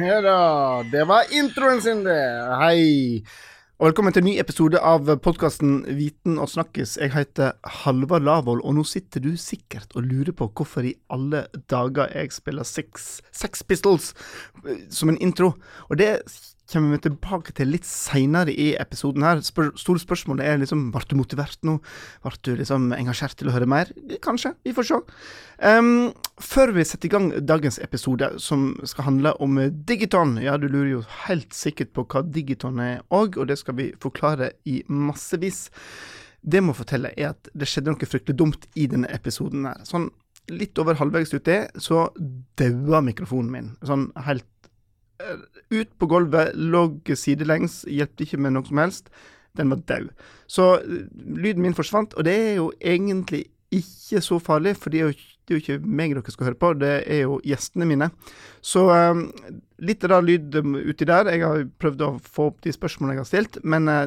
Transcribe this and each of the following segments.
Ja da, det var introen sin, det. Hei. Og velkommen til en ny episode av podkasten Viten og snakkes. Jeg heter Halvard Lavoll, og nå sitter du sikkert og lurer på hvorfor i alle dager jeg spiller Sex, sex Pistols eh, som en intro. Og det kommer vi tilbake til litt seinere i episoden her. Spør store spørsmålet er liksom Ble du motivert nå? Ble du liksom engasjert til å høre mer? Kanskje. Vi får se. Um, før vi setter i gang dagens episode, som skal handle om Digiton Ja, du lurer jo helt sikkert på hva Digiton er òg, og det skal vi forklare i massevis. Det jeg må fortelle, er at det skjedde noe fryktelig dumt i denne episoden her. Sånn litt over halvveis uti, så daua mikrofonen min. Sånn helt ut på gulvet, lå sidelengs, hjelpte ikke med noe som helst. Den var død. Så eh, lyden min forsvant, og det er jo egentlig ikke så farlig, for det er jo, det er jo ikke meg dere skal høre på, det er jo gjestene mine. Så um, litt rar lyd uti der. Jeg har prøvd å få opp de spørsmålene jeg har stilt, men uh,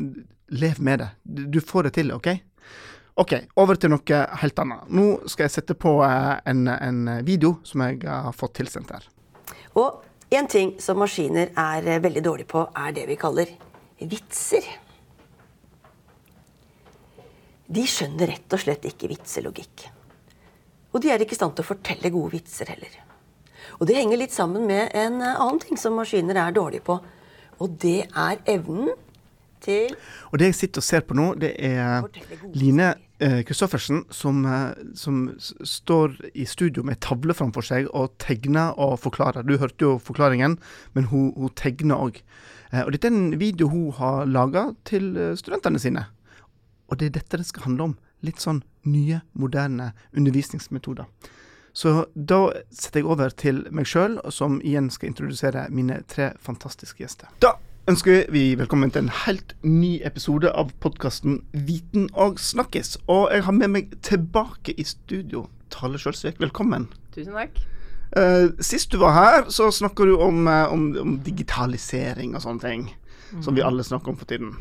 lev med det. Du får det til, OK? OK, over til noe helt annet. Nå skal jeg sette på uh, en, en, video som jeg har fått tilsendt her. Og en ting som maskiner er eh, veldig dårlige på, er det vi kaller vitser. De skjønner rett og slett ikke vitselogikk. Og de er ikke i stand til å fortelle gode vitser heller. Og det henger litt sammen med en eh, annen ting som maskiner er dårlige på. Og det er evnen til Og det jeg sitter og ser på nå, det er Line Kristoffersen eh, som, eh, som, står i studio med tavle framfor seg og tegner og forklarer. Du hørte jo forklaringen, men hun, hun tegner òg. Eh, og dette er en video hun har laga til studentene sine. Og det er dette det skal handle om. Litt sånn nye, moderne undervisningsmetoder. Så da setter jeg over til meg sjøl, som igjen skal introdusere mine tre fantastiske gjester. Da ønsker vi velkommen til en helt ny episode av podkasten Viten og snakkes. Og jeg har med meg tilbake i studio Tale Sjølsvik. Velkommen. Tusen takk. Uh, sist du var her, så snakka du om, uh, om, om, digitalisering og sånne ting. Mm. Som vi mhm. alle snakker om for tiden.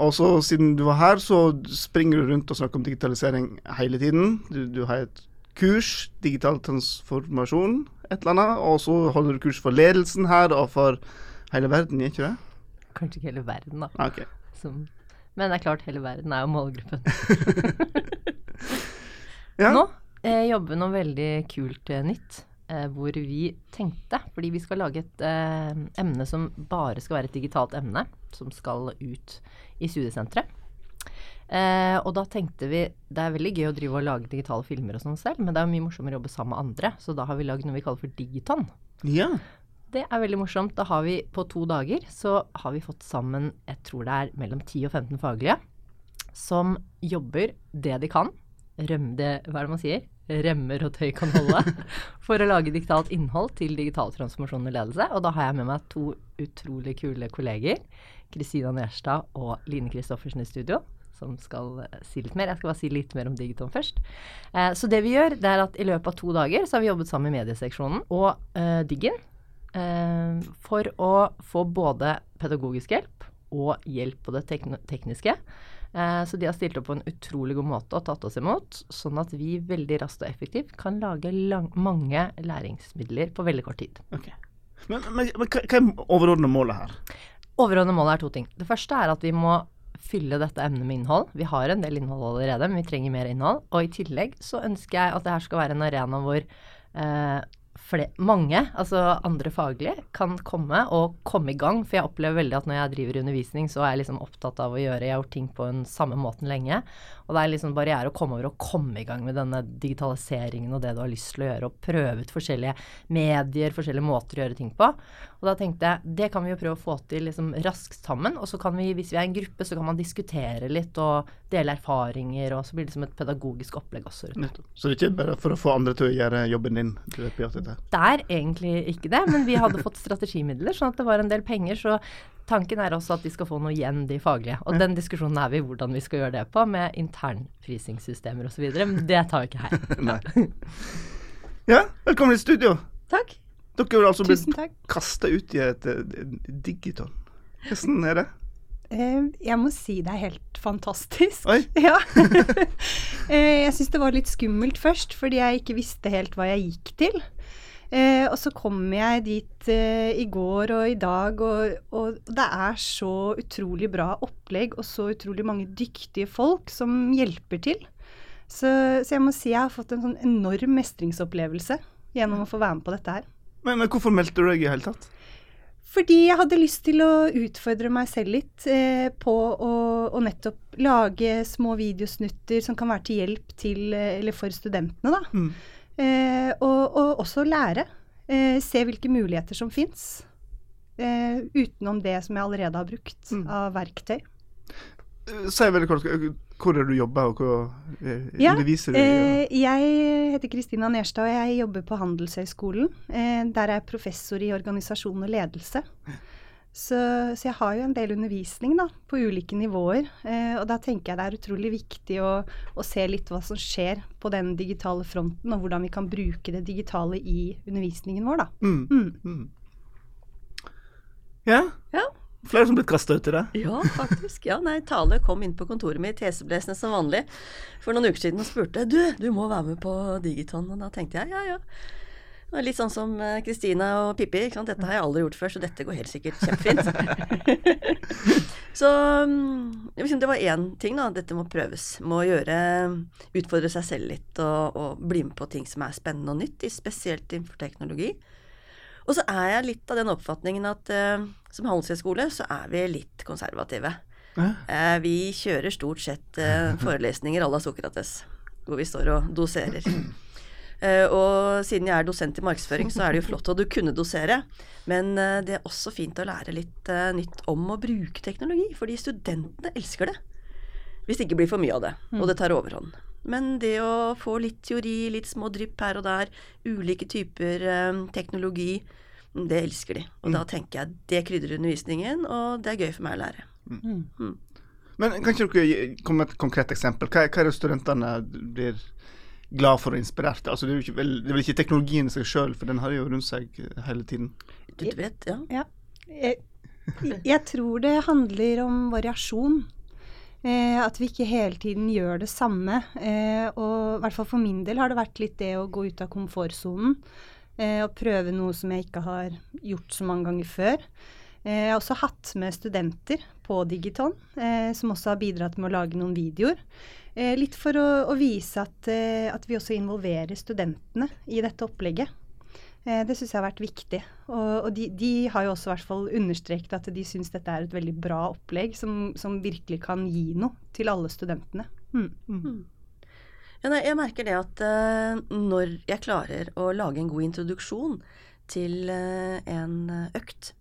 Og så siden du var her, så springer du rundt og snakker om digitalisering hele tiden. Du, du har et kurs, digital transformasjon, et eller annet. Og så holder du kurs for ledelsen her og for Hele verden, gjør ikke det? Kanskje ikke hele verden, da. Okay. Som, men det er klart, hele verden er jo målgruppen. ja. Nå eh, jobber noe veldig kult eh, nytt. Eh, hvor vi tenkte, fordi vi skal lage et eh, emne som bare skal være et digitalt emne, som skal ut i studiesenteret. Eh, og da tenkte vi det er veldig gøy å drive og lage digitale filmer og sånn selv, men det er mye morsommere å jobbe sammen med andre, så da har vi lagd noe vi kaller for Digiton. Ja. Det er veldig morsomt. Da har vi på to dager så har vi fått sammen jeg tror det er mellom 10 og 15 faglige som jobber det de kan. Rømde, hva er det man sier? Remmer og tøy kan holde. for å lage digitalt innhold til digital transformasjon og ledelse. Og da har jeg med meg to utrolig kule kolleger. Kristina Nerstad og Line Kristoffersen i studio som skal eh, si litt mer. Jeg skal bare si litt mer om Digiton først. Eh, så det vi gjør, det er at i løpet av to dager så har vi jobbet sammen med medieseksjonen og eh, Diggen for å få både pedagogisk hjelp og hjelp på det tekniske. Eh, så de har stilt opp på en utrolig god måte og tatt oss imot, sånn at vi veldig raskt og effektivt kan lage lang, mange læringsmidler på veldig kort tid. Okay. Men, men, men, hva er overordnet målet her? Overordnet målet er to ting. Det første er at vi må fylle dette emnet med innhold. Vi har en del innhold allerede, men vi trenger mer innhold. Og i tillegg så ønsker jeg at det her skal være en arena hvor eh, mange, altså andre faglige, kan komme og komme i gang. For jeg opplever veldig at når jeg driver undervisning, så er jeg liksom opptatt av å gjøre Jeg har gjort ting på den samme måten lenge. Og det er liksom barriere å komme over og komme i gang med denne digitaliseringen og det du har lyst til å gjøre, og prøve ut forskjellige medier, forskjellige måter å gjøre ting på. Og da tenkte jeg det kan vi jo prøve å få til liksom raskt sammen. Og så kan vi, hvis vi er en gruppe, så kan man diskutere litt og dele erfaringer, og så blir det liksom et pedagogisk opplegg også. Rundt. Så det er ikke bare for å få andre til å gjøre jobben din? Det er egentlig ikke det, men vi hadde fått strategimidler, sånn at det var en del penger. så Tanken er også at de skal få noe igjen, de faglige. Og den diskusjonen er vi hvordan vi skal gjøre det på, med internprisingssystemer osv. Men det tar vi ikke her. Ja, velkommen i studio. Takk. Dere har altså blitt kasta ut i et, et digiton. Hvordan er det? Uh, jeg må si det er helt fantastisk. Oi. Ja. uh, jeg syns det var litt skummelt først, fordi jeg ikke visste helt hva jeg gikk til. Eh, og så kommer jeg dit eh, i går og i dag, og, og det er så utrolig bra opplegg og så utrolig mange dyktige folk som hjelper til. Så, så jeg må si jeg har fått en sånn enorm mestringsopplevelse gjennom å få være med på dette her. Men, men hvorfor meldte du deg i hele tatt? Fordi jeg hadde lyst til å utfordre meg selv litt eh, på å, å, nettopp lage små videosnutter som kan være til hjelp til, eh, eller for studentene, da. Mm. Eh, og, og, også lære. Eh, se hvilke muligheter som fins. Eh, utenom det som jeg allerede har brukt mm. av verktøy. Si veldig kort, hvor er du jobber, og hvor ja, underviser du? Eh, jeg heter Kristina Nerstad, og jeg jobber på Handelshøyskolen. Eh, der er jeg professor i organisasjon og ledelse. Så, så, jeg har jo en del undervisning da, på ulike nivåer. Eh, og da tenker jeg det er utrolig viktig å, å, se litt hva som skjer på den digitale fronten, og hvordan vi kan bruke det digitale i undervisningen vår. da. Mm. Mm. Mm. Ja. ja. Flere som blitt kasta ut i det? Ja, faktisk. Ja, nei, Tale kom inn på kontoret mitt heseblesende som vanlig for noen uker siden og spurte du, du må være med på Digiton. Og da tenkte jeg ja, ja. Litt sånn som eh, Kristina og Pippi. Dette har jeg aldri gjort før, så dette går helt sikkert kjempefint. så mm, det var én ting, da. Dette må prøves. Må gjøre Utfordre seg selv litt og, og, bli med på ting som er spennende og nytt, spesielt innenfor teknologi. Og så er jeg litt av den oppfatningen at uh, som handelshøyskole så er vi litt konservative. Uh, vi kjører stort sett uh, forelesninger à la Sokrates, hvor vi står og doserer. Uh, og siden jeg er dosent i markedsføring, så er det jo flott at du kunne dosere. Men uh, det er også fint å lære litt uh, nytt om å bruke teknologi, fordi studentene elsker det. Hvis det ikke blir for mye av det, og det tar overhånd. Men det å få litt teori, litt små drypp her og der, ulike typer teknologi, det elsker de. Og mm. da tenker jeg det krydrer undervisningen, og det er gøy for meg å lære. Mm. Mm. Men kan ikke dere komme med et konkret eksempel? Hva, hva er det studentene blir glad for og inspirert. Altså, det, er ikke, vel, det er vel ikke teknologien i seg sjøl, for den har jo rundt seg hele tiden. Du vet, ja. ja. Jeg, jeg, tror det handler om variasjon. Eh, at vi ikke hele tiden gjør det samme. Eh, og i hvert fall for min del har det vært litt det å gå ut av komfortsonen. Eh, og prøve noe som jeg ikke har gjort så mange ganger før. Eh, jeg har også hatt med studenter på Digiton, eh, som også har bidratt med å lage noen videoer. Eh, litt for å, å vise at, eh, at, vi også involverer studentene i dette opplegget. Eh, det syns jeg har vært viktig. Og, og de, de, har jo også i hvert fall understreket at de syns dette er et veldig bra opplegg som, som, virkelig kan gi noe til alle studentene. Mm. Mm. Ja, nei, jeg merker det at uh, når jeg klarer å lage en god introduksjon til uh, en økt,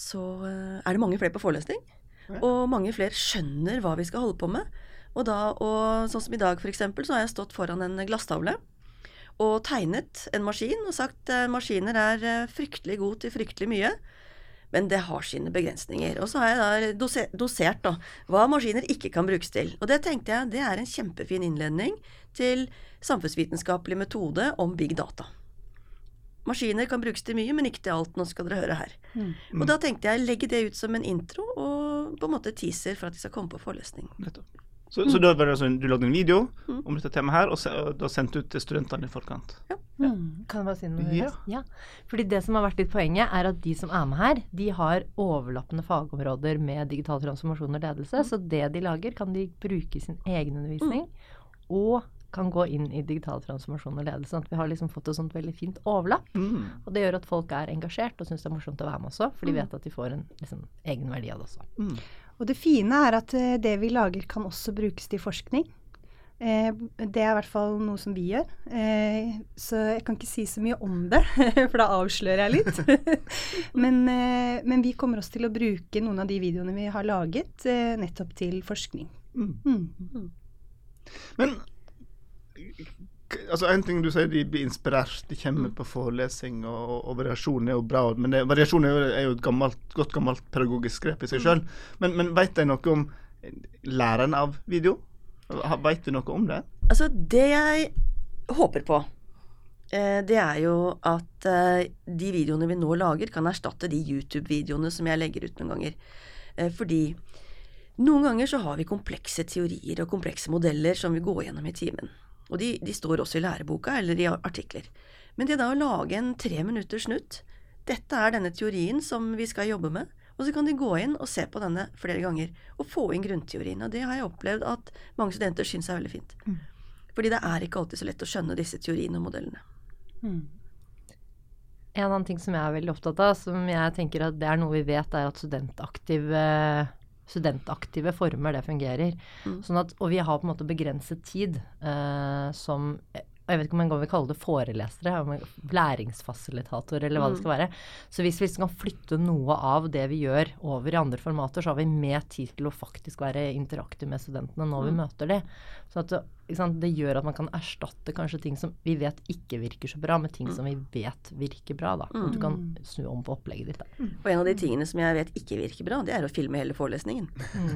så uh, er det mange flere på forelesning. Ja. Og mange flere skjønner hva vi skal holde på med. Og da, og sånn som i dag f.eks., så har jeg stått foran en glasstavle og tegnet en maskin og sagt eh, maskiner er eh, fryktelig gode til fryktelig mye. Men det har sine begrensninger. Og så har jeg da dosert da, hva maskiner ikke kan brukes til. Og det tenkte jeg det er en kjempefin innledning til samfunnsvitenskapelig metode om big data. Maskiner kan brukes til mye, men ikke til alt. Nå skal dere høre her. Mm. Og da tenkte jeg legge det ut som en intro og på en måte teaser for at de skal komme på forelesning. Nettopp. Så, mm. så da var det sånn, du lagde en video mm. om dette temaet her, og, se, og da sendte ut til studentene i forkant? Ja. ja. Kan jeg bare si noe? Ja. ja. Fordi det som har vært litt poenget, er at de som er med her, de har overlappende fagområder med digital transformasjon og ledelse. Mm. Så det de lager, kan de bruke i sin egen undervisning. Mm. Og kan gå inn i digital transformasjon og ledelse. Sånn at vi har liksom fått et sånt veldig fint overlapp. Mm. Og det gjør at folk er engasjert og syns det er morsomt å være med også, for de vet at de får en liksom, egen verdi av det også. Mm. Og det fine er at eh, det vi lager kan også brukes til forskning. Eh, det er i hvert fall noe som vi gjør. Eh, så jeg kan ikke si så mye om det, for da avslører jeg litt. men, eh, men, vi kommer også til å bruke noen av de videoene vi har laget, eh, nettopp til forskning. Mm. Mm. Men altså En ting du sier, de blir inspirert, de kommer mm. på forelesing, og, og, variasjon er jo bra. Men det, variasjon er jo, er jo et gammelt, godt gammelt pedagogisk grep i seg sjøl. Mm. Men, men veit de noe om læreren av video? Veit du noe om det? Altså, det jeg håper på, eh, det er jo at eh, de videoene vi nå lager, kan erstatte de YouTube-videoene som jeg legger ut noen ganger. Eh, fordi noen ganger så har vi komplekse teorier og komplekse modeller som vi går gjennom i timen. Og de, de, står også i læreboka eller i artikler. Men det da å lage en tre minutters snutt Dette er denne teorien som vi skal jobbe med. Og så kan de gå inn og se på denne flere ganger og få inn grunnteorien. Og det har jeg opplevd at mange studenter syns er veldig fint. Fordi det er ikke alltid så lett å skjønne disse teoriene og modellene. En annen ting som jeg er veldig opptatt av, som jeg tenker at det er noe vi vet, er at studentaktive, studentaktive former, det fungerer. Sånn at, og vi har på en måte begrenset tid eh, som jeg vet ikke om en vil vi kaller det forelesere, læringsfasilitator eller hva det skal være. Så hvis vi kan flytte noe av det vi gjør over i andre formater, så har vi mer tid til å faktisk være interaktive med studentene når vi møter dem. Så at sant, det gjør at man kan erstatte kanskje ting som vi vet ikke virker så bra, med ting som vi vet virker bra. da. Du kan snu om på opplegget ditt. da. Og en av de tingene som jeg vet ikke virker bra, det er å filme hele forelesningen.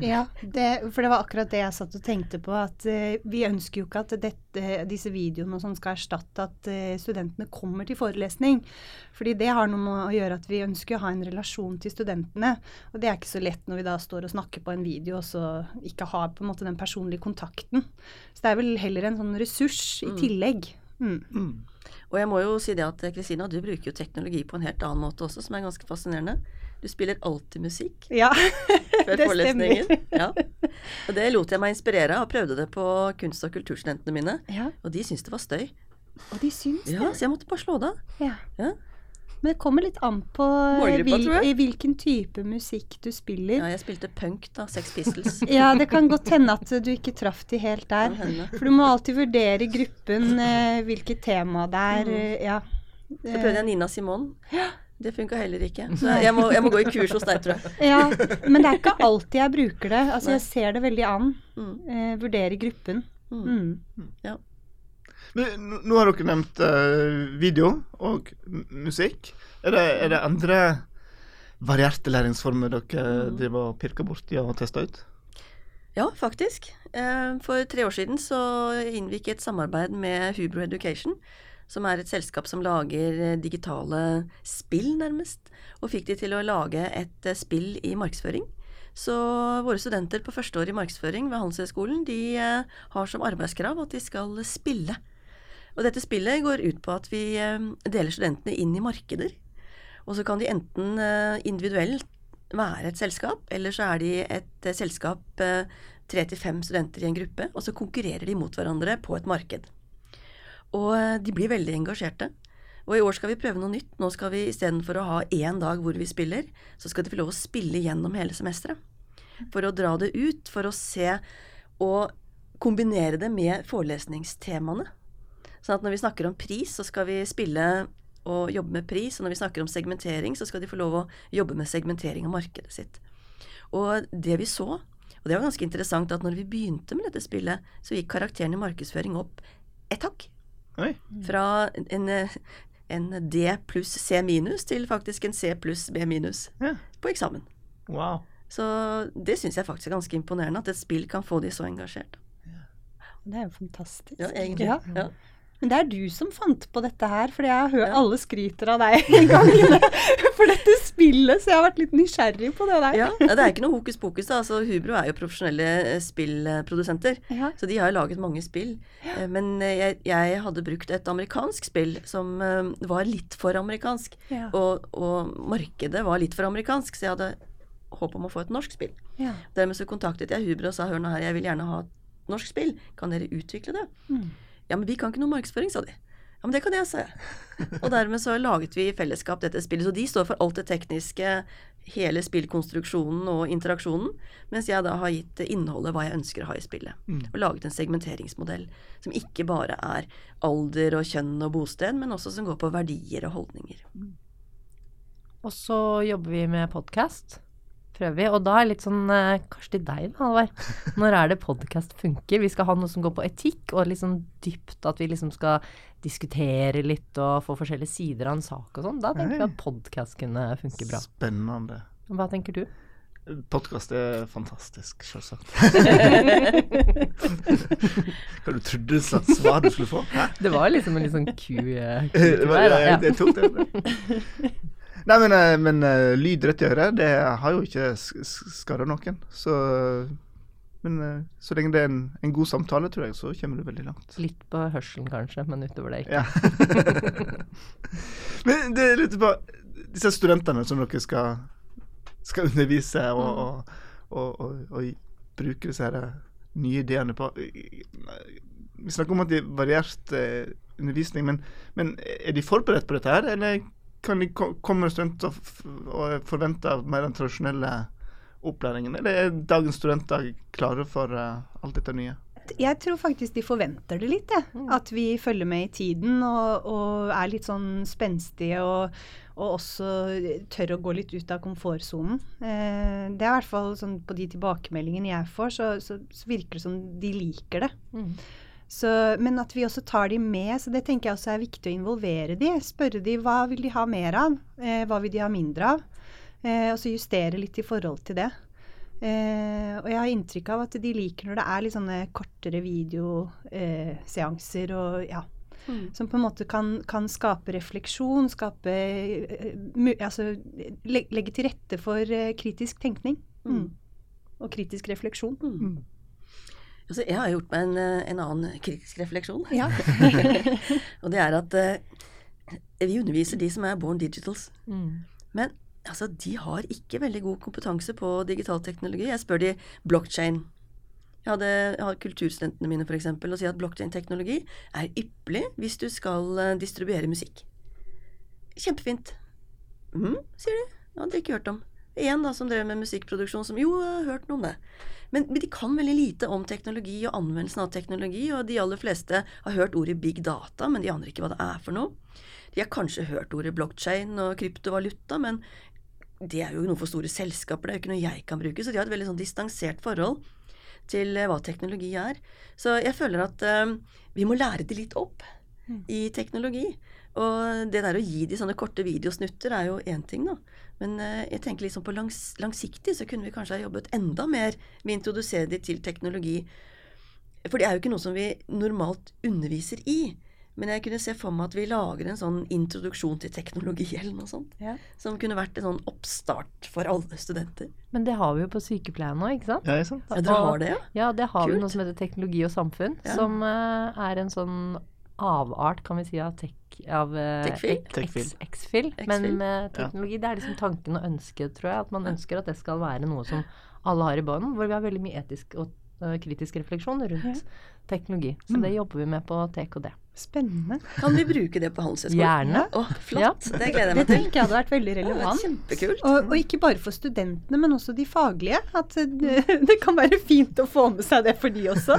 Ja, det, for det var akkurat det jeg satt og tenkte på. At eh, vi ønsker jo ikke at dette, disse videoene sånn skal erstatte at eh, studentene kommer til forelesning. Fordi det har noe med å gjøre at vi ønsker å ha en relasjon til studentene. Og det er ikke så lett når vi da står og snakker på en video og så ikke har på en måte den personlige kontakten. Så det er vel heller en sånn ressurs i tillegg. Mm. Og jeg må jo si det at Kristina, du bruker jo teknologi på en helt annen måte også, som er ganske fascinerende. Du spiller alltid musikk Ja, før det forelesningen. Ja. Og det lot jeg meg inspirere av, og prøvde det på kunst- og kulturstudentene mine. Ja, Og de syntes det var støy. og de syns Ja, Så jeg måtte bare slå det av. Ja. Ja. Men det kommer litt an på eh, hvil, i hvilken type musikk du spiller. ja, jeg spilte punk, da. Sex Pistols. Ja, det kan godt hende at du ikke traff de helt der. For du må alltid vurdere gruppen, eh, hvilket tema det er. Mm. ja. Så prøvde jeg Nina Simone. Det funka heller ikke. Så jeg må, jeg må gå i kurs hos deg, tror jeg. ja. Men det er ikke alltid jeg bruker det. Altså, Nei. jeg ser det veldig an. Mm. Eh, vurderer gruppen. Mm. Ja. Men nå- har dere nevnt uh, video og musikk. Er det, er det andre varierte læringsformer dere driver og pirker borti og tester ut? Ja, faktisk. Eh, For tre år siden så inngikk jeg et samarbeid med Hubro Education, som er et selskap som lager eh, digitale spill, nærmest, og fikk de til å lage et eh, spill i markedsføring. Så våre studenter på første år i markedsføring ved Handelshøyskolen, de eh, har som arbeidskrav at de skal spille. Og dette spillet går ut på at vi deler studentene inn i markeder. Og så kan de enten individuelt være et selskap, eller så er de et selskap tre til fem studenter i en gruppe, og så konkurrerer de mot hverandre på et marked. Og eh, de blir veldig engasjerte. Og i år skal vi prøve noe nytt. Nå skal vi istedenfor å ha én dag hvor vi spiller, så skal de få lov å spille gjennom hele semesteret. For å dra det ut, for å se og kombinere det med forelesningstemaene. Sånn at når vi snakker om pris, så skal vi spille og jobbe med pris. Og når vi snakker om segmentering, så skal de få lov å jobbe med segmentering av markedet sitt. Og det vi så, og det var ganske interessant, at når vi begynte med dette spillet, så gikk karakteren i markedsføring opp ett hakk. Oi. Fra en, en D pluss C minus til faktisk en C pluss B minus Ja. på eksamen. Wow. Så det syns jeg faktisk er ganske imponerende, at et spill kan få de så engasjert. Det er jo fantastisk. Ja, egentlig. Ja. Ja. Men det er du som fant på dette her, fordi jeg har hørt alle skryter av deg en gang for dette spillet, så jeg har vært litt nysgjerrig på det der. Ja, det er ikke noe hokus pokus. da, altså Hubro er jo profesjonelle eh, spillprodusenter. Ja. Så de har jo laget mange spill. Ja. Men eh, jeg, jeg hadde brukt et amerikansk spill som eh, var litt for amerikansk. Ja. Og, og markedet var litt for amerikansk, så jeg hadde håp om å få et norsk spill. Ja. Dermed så kontaktet jeg Hubro og sa hør nå her, jeg vil gjerne ha et norsk spill. Kan dere utvikle det? Mm. Ja, men vi kan ikke noe markedsføring, sa de. Ja, men det kan jeg, sa jeg. Og dermed så laget vi i fellesskap dette spillet. Så de står for alt det tekniske, hele spillkonstruksjonen og interaksjonen, mens jeg da har gitt innholdet hva jeg ønsker å ha i spillet. Og laget en segmenteringsmodell som ikke bare er alder og kjønn og bosted, men også som går på verdier og holdninger. Og så jobber vi med podkast. Prøver vi. Og da er det litt sånn eh, Kanskje til deg, Halvard. Når er det podkast funker? Vi skal ha noe som går på etikk, og litt sånn dypt. At vi liksom skal diskutere litt og få forskjellige sider av en sak og sånn. Da tenker vi at podkast kunne funke bra. Spennende. Hva tenker du? Podkast er fantastisk, selvsagt. Hva du trodde slags svar du skulle få? Hæ? Det var liksom en litt sånn ku... eh, Det ku der, da. jeg, Ja. jeg tok det. Nei, men, eh, men eh, lyd rett i øret, det har jo ikke sk- sk- skada noen. Så Men eh, så lenge det er en, en god samtale, tror jeg, så kommer du veldig langt. Litt på hørselen kanskje, men utover det ikke. Ja. Men det er litt på disse studentene som dere skal, skal undervise og, og, og, og, og bruke disse her nye ideene på. Vi snakker om at det er variert undervisning, men, men er de forberedt på dette her, eller kan de ko- komme studenter og, forventer mer den tradisjonelle opplæringen, eller er dagens studenter klare for eh, alt dette nye? Jeg tror faktisk de forventer det litt, jeg. At vi følger med i tiden og, og er litt sånn spenstige og, og også tør å gå litt ut av komfortsonen. Eh, det er i hvert fall sånn på de tilbakemeldingene jeg får, så, så, så virker det som de liker det. Mm. Så, men at vi også tar de med, så det tenker jeg også er viktig å involvere de. Spørre de hva vil de ha mer av, eh, hva vil de ha mindre av. Eh, og så justere litt i forhold til det. Eh, og jeg har inntrykk av at de liker når det er litt sånne kortere videoseanser og ja. Som på en måte kan, kan skape refleksjon, skape eh, Altså legge til rette for eh, kritisk tenkning. Mm. Og kritisk refleksjon. Altså, jeg har gjort meg en, eh, en annen kritisk refleksjon. Ja. og det er at uh, vi underviser de som er born digitals. Mm. Men altså, de har ikke veldig god kompetanse på digital teknologi. Jeg spør de blockchain. Jeg hadde, jeg har kulturstudentene mine for eksempel, og sier at blockchain-teknologi er ypperlig hvis du skal uh, distribuere musikk. Kjempefint. mm, sier de. Det hadde de ikke hørt om. En da som drev med musikkproduksjon som jo, jeg har hørt noe om det. Men, men de kan veldig lite om teknologi og anvendelsen av teknologi, og de aller fleste har hørt ordet big data, men de aner ikke hva det er for noe. De har kanskje hørt ordet blockchain og kryptovaluta, men det er jo noe for store selskaper, det er jo ikke noe jeg kan bruke. Så de har et veldig sånn distansert forhold til eh, hva teknologi er. Så jeg føler at eh, vi må lære de litt opp i teknologi. Og det der å gi de sånne korte videosnutter er jo én ting, da. Men eh, jeg tenker liksom på langs, langsiktig så kunne vi kanskje ha jobbet enda mer med å introdusere de til teknologi. For det er jo ikke noe som vi normalt underviser i. Men jeg kunne se for meg at vi lager en sånn introduksjon til teknologi eller noe sånt. Ja. Som kunne vært en sånn oppstart for alle studenter. Men det har vi jo på sykepleien nå, ikke sant? Ja, ikke sant? Ja, dere har det, ja? Ja, det har vi noe som heter teknologi og samfunn, Ja. som eh, er en sånn avart, kan vi si, av tech... Av uh, Techfil? Techfil. X-fil. Men med teknologi, det er liksom tanken og ønsket, tror jeg. At man ønsker at det skal være noe som alle har i bånd, hvor vi har veldig mye etisk og eh, kritisk refleksjon rundt teknologi. Så Mm. det jobber vi med på TKD. Spennende. Kan vi bruke det på Handelshøyskolen? Gjerne. Å, flott. Det gleder jeg meg til. Det tenker jeg hadde vært veldig relevant. relevant. kjempekult. Og, og ikke bare for studentene, men også de faglige. At eh, det, det kan være fint å få med seg det for de også.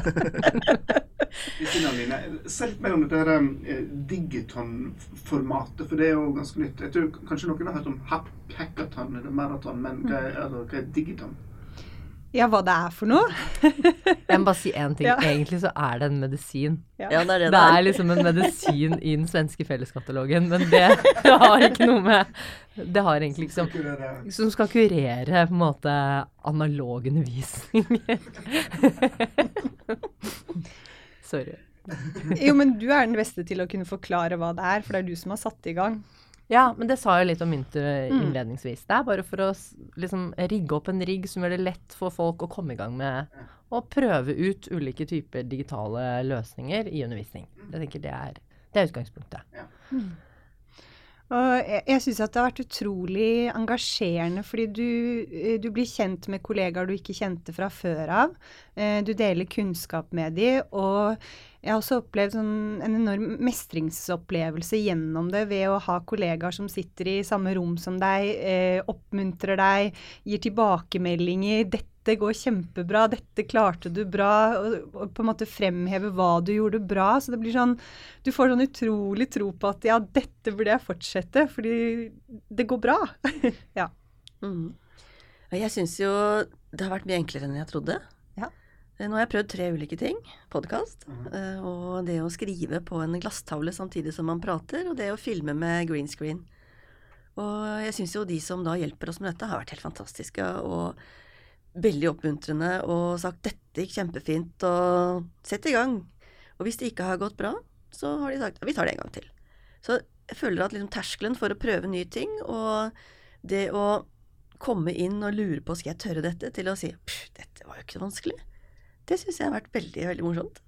Kristina Line, se litt mer om dette eh, digiton-formatet, for det er jo ganske nytt. Jeg tror kanskje noen har hørt om hackathon eller maraton, men hva er, altså, hva er digiton? Ja, hva det er for noe. Jeg må bare si én ting. Ja. Egentlig så er det en medisin. Ja, det er det Det det er er. liksom en medisin i den svenske felleskatalogen, men det, det har ikke noe med Det har egentlig liksom Som skal kurere på en måte analog undervisning. Sorry. Jo, men du er den beste til å kunne forklare hva det er, for det er du som har satt i gang. Ja, men det sa jeg litt om Mynter Mm. innledningsvis. Det er bare for å liksom rigge opp en rigg som gjør det lett for folk å komme i gang med å prøve ut ulike typer digitale løsninger i undervisning. Jeg tenker det er, det er utgangspunktet. Og jeg, jeg syns det har vært utrolig engasjerende, fordi du, eh, du blir kjent med kollegaer du ikke kjente fra før av. Eh, Du deler kunnskap med de, og jeg har også opplevd sånn en enorm mestringsopplevelse gjennom det ved å ha kollegaer som sitter i samme rom som deg, eh, oppmuntrer deg, gir tilbakemeldinger. 'Dette går kjempebra. Dette klarte du bra.' Og, og på en måte fremheve hva du gjorde bra. Så det blir sånn Du får sånn utrolig tro på at ja, dette burde jeg fortsette, fordi det går bra. ja. Mm. Jeg syns jo det har vært mye enklere enn jeg trodde. Ja. Eh, Nå har jeg prøvd tre ulike ting. Podkast, og det å skrive på en glasstavle samtidig som man prater, og det å filme med green screen. Og jeg syns jo de som da hjelper oss med dette, har vært helt fantastiske og veldig oppmuntrende og sagt 'dette gikk kjempefint', og 'sett i gang'. Og hvis det ikke har gått bra, så har de sagt 'vi tar det en gang til'. Så jeg føler at liksom terskelen for å prøve nye ting, og det å komme inn og lure på skal jeg tørre dette, til å si dette var jo ikke så vanskelig. Det syns jeg har vært veldig, veldig morsomt.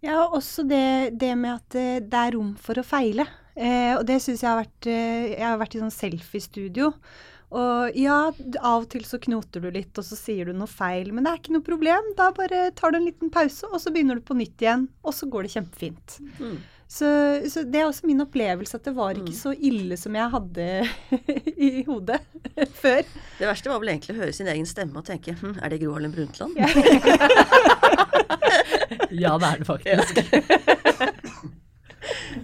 Ja, og også det, det med at eh, det er rom for å feile. Eh, og det syns jeg har vært eh, Jeg har vært i sånn selfie-studio. Og ja, av og til så knoter du litt, og så sier du noe feil. Men det er ikke noe problem. Da bare tar du en liten pause, og så begynner du på nytt igjen. Og så går det kjempefint. Mm. Så, så det er også min opplevelse at det var ikke så ille som jeg hadde i hodet før. Det verste var vel egentlig å høre sin egen stemme og tenke hm, er det Gro Harlem Brundtland? Ja, det er det faktisk.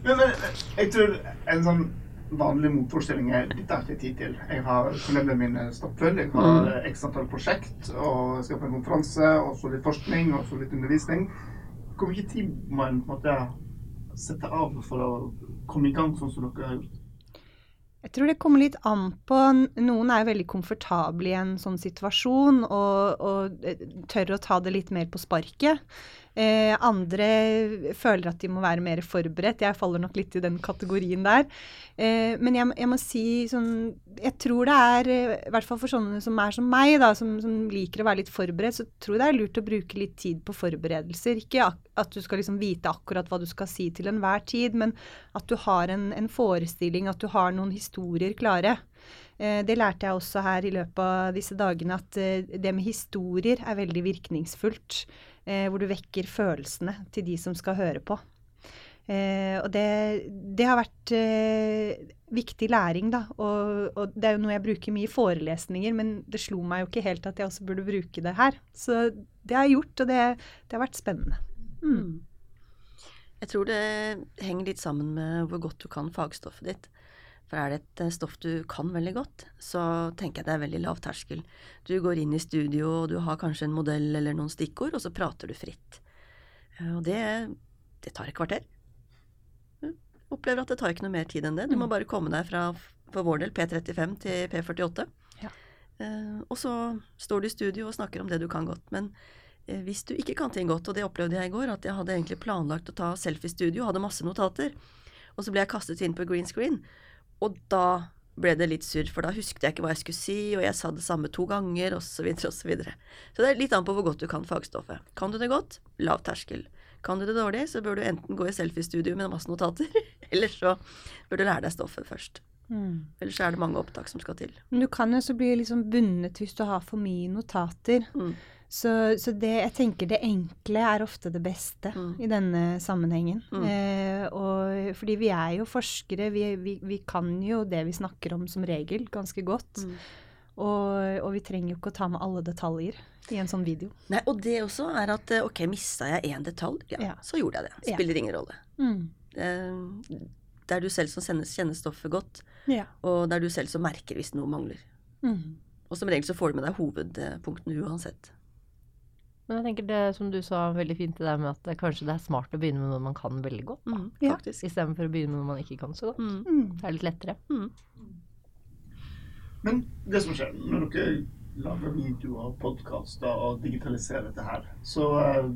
Men, men jeg tror en sånn vanlig motforestilling er dette har jeg ikke tid til. Jeg har kollegene mine stappfull, jeg har eh, x antall prosjekt, og jeg skal på en konferanse, og så litt forskning, og så litt undervisning. Hvor mye tid må en på en måte sette av for å komme i gang sånn som dere har gjort? Jeg tror det kommer litt an på. Noen er veldig komfortable i en sånn situasjon og, og tør å ta det litt mer på sparket. Eh, andre føler at de må være mer forberedt. Jeg faller nok litt i den kategorien der. Eh, men jeg, jeg må si sånn Jeg tror det er, eh, i hvert fall for sånne som er som meg, da, som, som liker å være litt forberedt, så tror jeg det er lurt å bruke litt tid på forberedelser. Ikke at du skal liksom vite akkurat hva du skal si til enhver tid, men at du har en, en forestilling, at du har noen historier klare. Eh, det lærte jeg også her i løpet av disse dagene, at eh, det med historier er veldig virkningsfullt. Eh, hvor du vekker følelsene til de som skal høre på. Eh, og det, det har vært eh, viktig læring, da. Og, og det er jo noe jeg bruker mye i forelesninger, men det slo meg jo ikke helt at jeg også burde bruke det her. Så det har jeg gjort, og det, det har vært spennende. Mm. Jeg tror det henger litt sammen med hvor godt du kan fagstoffet ditt. For er det et eh, stoff du kan veldig godt, så tenker jeg det er veldig lav terskel. Du går inn i studio, og du har kanskje en modell eller noen stikkord, og så prater du fritt. Eh, Og det, det tar et kvarter. Jeg opplever at det tar ikke noe mer tid enn det. Du må bare komme deg fra, for vår del, P35 til P48. Ja. Eh, og så står du i studio og snakker om det du kan godt. Men hvis du ikke kan ting godt, og det opplevde jeg i går, at jeg hadde egentlig planlagt å ta selfie-studio, hadde masse notater, og så ble jeg kastet inn på green screen, og da ble det litt surr, for da husket jeg ikke hva jeg skulle si, og jeg sa det samme to ganger, osv., osv. Så, videre, og så, videre. så det er litt an på hvor godt du kan fagstoffet. Kan du det godt, lav terskel. Kan du det dårlig, så bør du enten gå i selfie-studio med masse notater, eller så bør du lære deg stoffet først. Ellers er det mange opptak som skal til. Men du kan jo også bli liksom bundet hvis du har for mye notater. Mm. Så, så det, jeg tenker det enkle er ofte det beste Mm. i denne sammenhengen. Mm. Eh, og, fordi vi er jo forskere, vi, vi, vi kan jo det vi snakker om som regel ganske godt. Mm. Og, og vi trenger jo ikke å ta med alle detaljer i en sånn video. Nei, og det også er at eh, ok, mista jeg én detalj, ja, Ja. så gjorde jeg det. Ja. Spiller ingen rolle. Mm. Eh, Det er du selv som kjenner, kjenner stoffet godt, Ja. og det er du selv som merker hvis noe mangler. Mm. Og som regel så får du med deg hovedpunktene uansett. Men jeg tenker det som du sa veldig fint, det der med at det, kanskje det er smart å begynne med noe man kan veldig godt, Mm, Ja. faktisk. istedenfor å begynne med noe man ikke kan så godt. Mm. Mm. Det er litt lettere. Mm. Men det som skjer når dere lager videoer podkaster og digitaliserer dette her, så uh,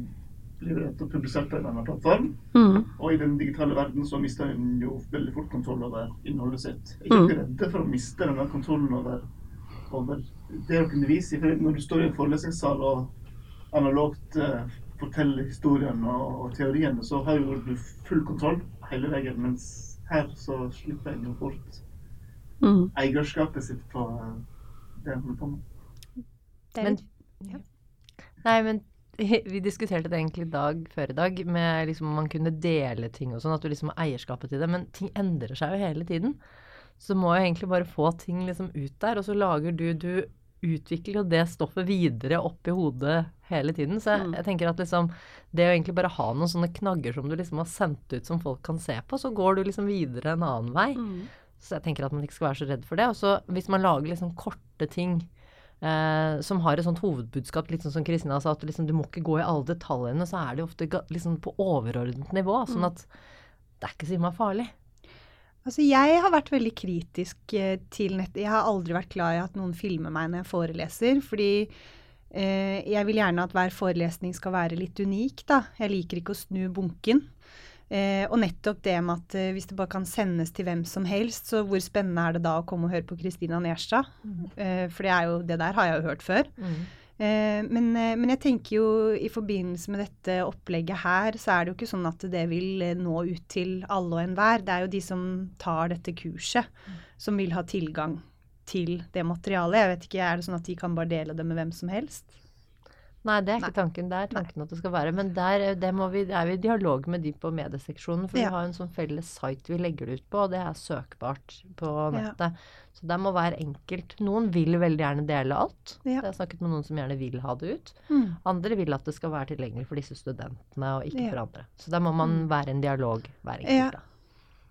blir det publisert på en eller annen plattform. Mm. Og i den digitale verden så mister en jo veldig fort kontroll over innholdet sitt. Er ikke Mm. redde for å miste denne kontrollen over, over det dere underviser i? For når du står i en forelesningssal og analogt uh, forteller historien og, og teoriene, så har jo du full kontroll hele veien, mens her så slipper en jo fort Mm. eierskapet sitt på eh, det en holder på med. Men- ja. Nei, men vi diskuterte det egentlig dag før i dag, med liksom om man kunne dele ting og sånn, at du liksom har eierskapet til det. Men ting endrer seg jo hele tiden. Så må jeg egentlig bare få ting liksom ut der, og så lager du Du utvikler jo det stoffet videre opp i hodet hele tiden. Så jeg, Mm. jeg tenker at liksom det å egentlig bare ha noen sånne knagger som du liksom har sendt ut som folk kan se på, så går du liksom videre en annen vei. Mm. Så jeg tenker at man ikke skal være så redd for det. Og så hvis man lager liksom korte ting eh, som har et sånt hovedbudskap, litt sånn som Kristina sa, at liksom, du må ikke gå i alle detaljene, så er det jo ofte liksom på overordnet nivå. Sånn at det er ikke så innmari farlig. Altså, jeg har vært veldig kritisk eh, til nett. Jeg har aldri vært glad i at noen filmer meg når jeg foreleser, fordi eh, jeg vil gjerne at hver forelesning skal være litt unik, da. Jeg liker ikke å snu bunken. Eh, og nettopp det med at eh, hvis det bare kan sendes til hvem som helst, så hvor spennende er det da å komme og høre på Kristina Nerstad? Eh, for det er jo, det der har jeg jo hørt før. Eh, men, eh, men jeg tenker jo i forbindelse med dette opplegget her, så er det jo ikke sånn at det vil eh, nå ut til alle og enhver. Det er jo de som tar dette kurset, som vil ha tilgang til det materialet. Jeg vet ikke, Er det sånn at de kan bare dele det med hvem som helst? Nei, det er ikke tanken. Det er tanken at det skal være. Men der det må vi, er vi i dialog med de på medieseksjonen. For Ja. vi har en sånn felles site vi legger det ut på, og det er søkbart på Ja. nettet. Så det må være enkelt. Noen vil veldig gjerne dele alt. Ja. Jeg har snakket med noen som gjerne vil ha det ut. Mm. Andre vil at det skal være tilgjengelig for disse studentene, og ikke Ja. for andre. Så der må man være en dialog hver Ja. enkelt. da.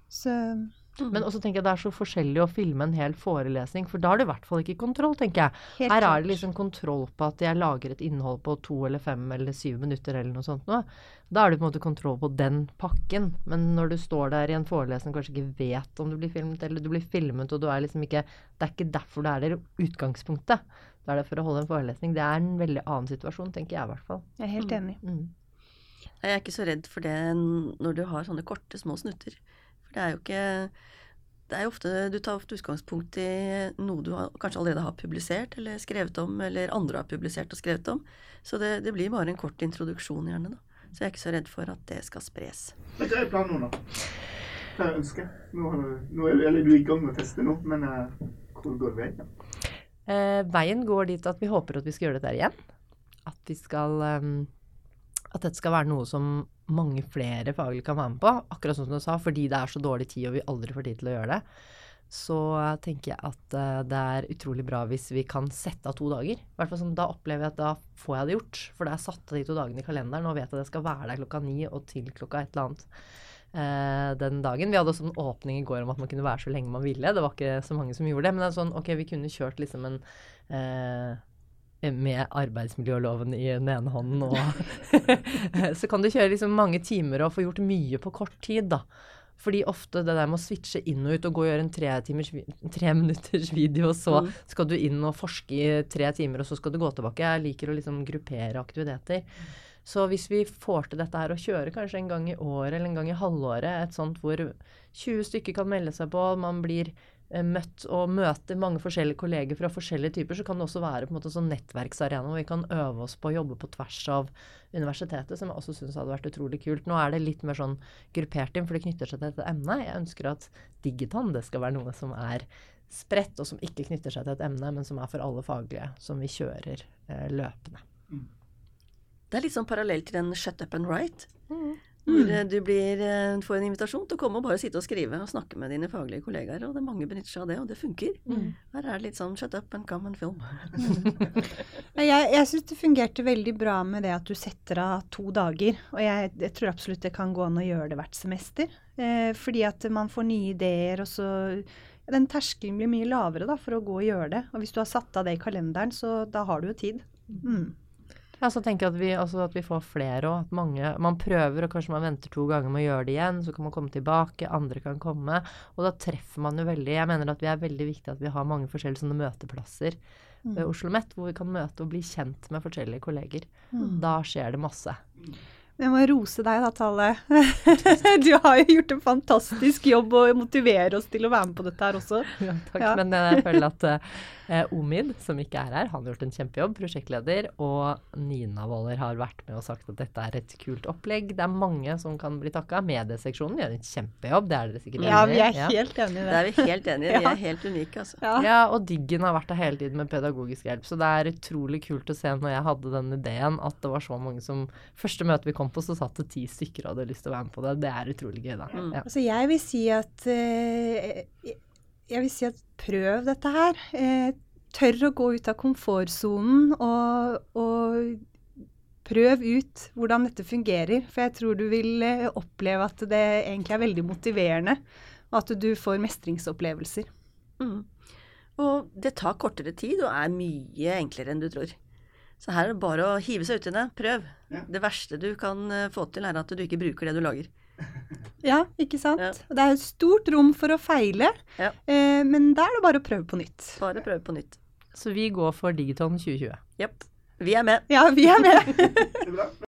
Så Men også tenker jeg det er så forskjellig å filme en hel forelesning, for da har du i hvert fall ikke kontroll, tenker jeg. helt Her er det liksom kontroll på at jeg lager et innhold på to eller fem eller syv minutter eller noe sånt noe. Da er det på en måte kontroll på den pakken. Men når du står der i en forelesning og kanskje ikke vet om du blir filmet, eller du blir filmet og du er liksom ikke Det er ikke derfor det er der utgangspunktet. Da er det for å holde en forelesning. Det er en veldig annen situasjon, tenker jeg i hvert fall. Jeg er helt enig. Mm. Jeg er ikke så redd for det når du har sånne korte, små snutter. For det er jo ikke det er jo ofte, Du tar ofte utgangspunkt i noe du har, kanskje allerede har publisert eller skrevet om, eller andre har publisert og skrevet om. Så det, det blir bare en kort introduksjon, gjerne. da. Så jeg er ikke så redd for at det skal spres. Men hva er planen nå, da? Hva er ønsket? Nå, nå er, eller du er i gang med å teste nå, men uh, hvor går veien? Uh, veien går dit at vi håper at vi skal gjøre dette der igjen. At vi skal ehm, At dette skal være noe som mange flere faglig kan være med på. Akkurat sånn som du sa, fordi det er så dårlig tid og vi aldri får tid til å gjøre det. Så tenker jeg at eh, det er utrolig bra hvis vi kan sette av to dager. I hvert fall sånn, Da opplever jeg at da får jeg det gjort. For da er satt av de to dagene i kalenderen, og vet at jeg skal være der klokka ni og til klokka et eller annet eh, den dagen. Vi hadde også en åpning i går om at man kunne være så lenge man ville. Det var ikke så mange som gjorde det. Men det er sånn, ok, vi kunne kjørt liksom en eh, med arbeidsmiljøloven i den ene hånden og Så kan du kjøre liksom mange timer og få gjort mye på kort tid, da. Fordi ofte det der med å switche inn og ut og gå og gjøre en tre, timers, tre minutters video, og så Mm. skal du inn og forske i tre timer, og så skal du gå tilbake. Jeg liker å liksom gruppere aktiviteter. Så hvis vi får til dette her og kjøre kanskje en gang i året eller en gang i halvåret, et sånt hvor 20 stykker kan melde seg på, man blir møtt og møter mange forskjellige kolleger fra forskjellige typer, så kan det også være på en måte sånn nettverksarena hvor vi kan øve oss på å jobbe på tvers av universitetet, som jeg også syns hadde vært utrolig kult. Nå er det litt mer sånn gruppert inn, for det knytter seg til dette emnet. Jeg ønsker at Digitan det skal være noe som er spredt, og som ikke knytter seg til et emne, men som er for alle faglige, som vi kjører eh, løpende. Det er litt sånn parallell til den Shut Up and Write. Mm. Hvor mm. du blir, eh, får en invitasjon til å komme og bare sitte og skrive og snakke med dine faglige kollegaer. Og det er mange benytter seg av det, og det funker. Mm. Her er det litt sånn shut up and come and film. Jeg, jeg syns det fungerte veldig bra med det at du setter av to dager. Og jeg, jeg tror absolutt det kan gå an å gjøre det hvert semester. Eh, fordi at man får nye ideer, og så Den terskelen blir mye lavere da, for å gå og gjøre det. Og hvis du har satt av det i kalenderen, så da har du jo tid. Mm. Ja, så tenker jeg at vi, altså at vi får flere at mange Man prøver, og kanskje man venter to ganger med å gjøre det igjen. Så kan man komme tilbake, andre kan komme. Og da treffer man jo veldig Jeg mener at vi er veldig viktig at vi har mange forskjellige sånne møteplasser ved Oslo OsloMet, hvor vi kan møte og bli kjent med forskjellige kolleger. Da skjer det masse. Jeg må rose deg da, Tale. Du har jo gjort en fantastisk jobb og motiverer oss til å være med på dette her også. Ja, takk. Ja. Men jeg føler at eh, Omid, som ikke er her, han har gjort en kjempejobb, prosjektleder. Og Nina Waller har vært med og sagt at dette er et kult opplegg. Det er mange som kan bli takka. Medieseksjonen gjør en kjempejobb, det er dere sikkert Ja, vi er helt enige i Det det. er vi helt enige i. Vi er helt unike, altså. Ja. Ja, og Diggen har vært der hele tiden med pedagogisk hjelp. Så det er utrolig kult å se når jeg hadde den ideen, at det var så mange som Første møte vi kom på, så satt det ti stykker og hadde lyst til å være med på det. Det er utrolig gøy, da. Mm. Ja. Altså, jeg vil si at eh, Jeg vil si at prøv dette her. Eh, tør å gå ut av komfortsonen og, og prøv ut hvordan dette fungerer. For jeg tror du vil eh, oppleve at det egentlig er veldig motiverende, og at du får mestringsopplevelser. Mm. Og det tar kortere tid og er mye enklere enn du tror. Så her er det bare å hive seg uti det. Prøv. Ja. Det verste du kan eh, få til, er at du ikke bruker det du lager. Ja, ikke sant? Ja. Det er et stort rom for å feile, Ja. eh, men da er det bare å prøve på nytt. Bare prøve på nytt. Så vi går for Digiton 2020. Jepp. Vi er med. Ja, vi er med.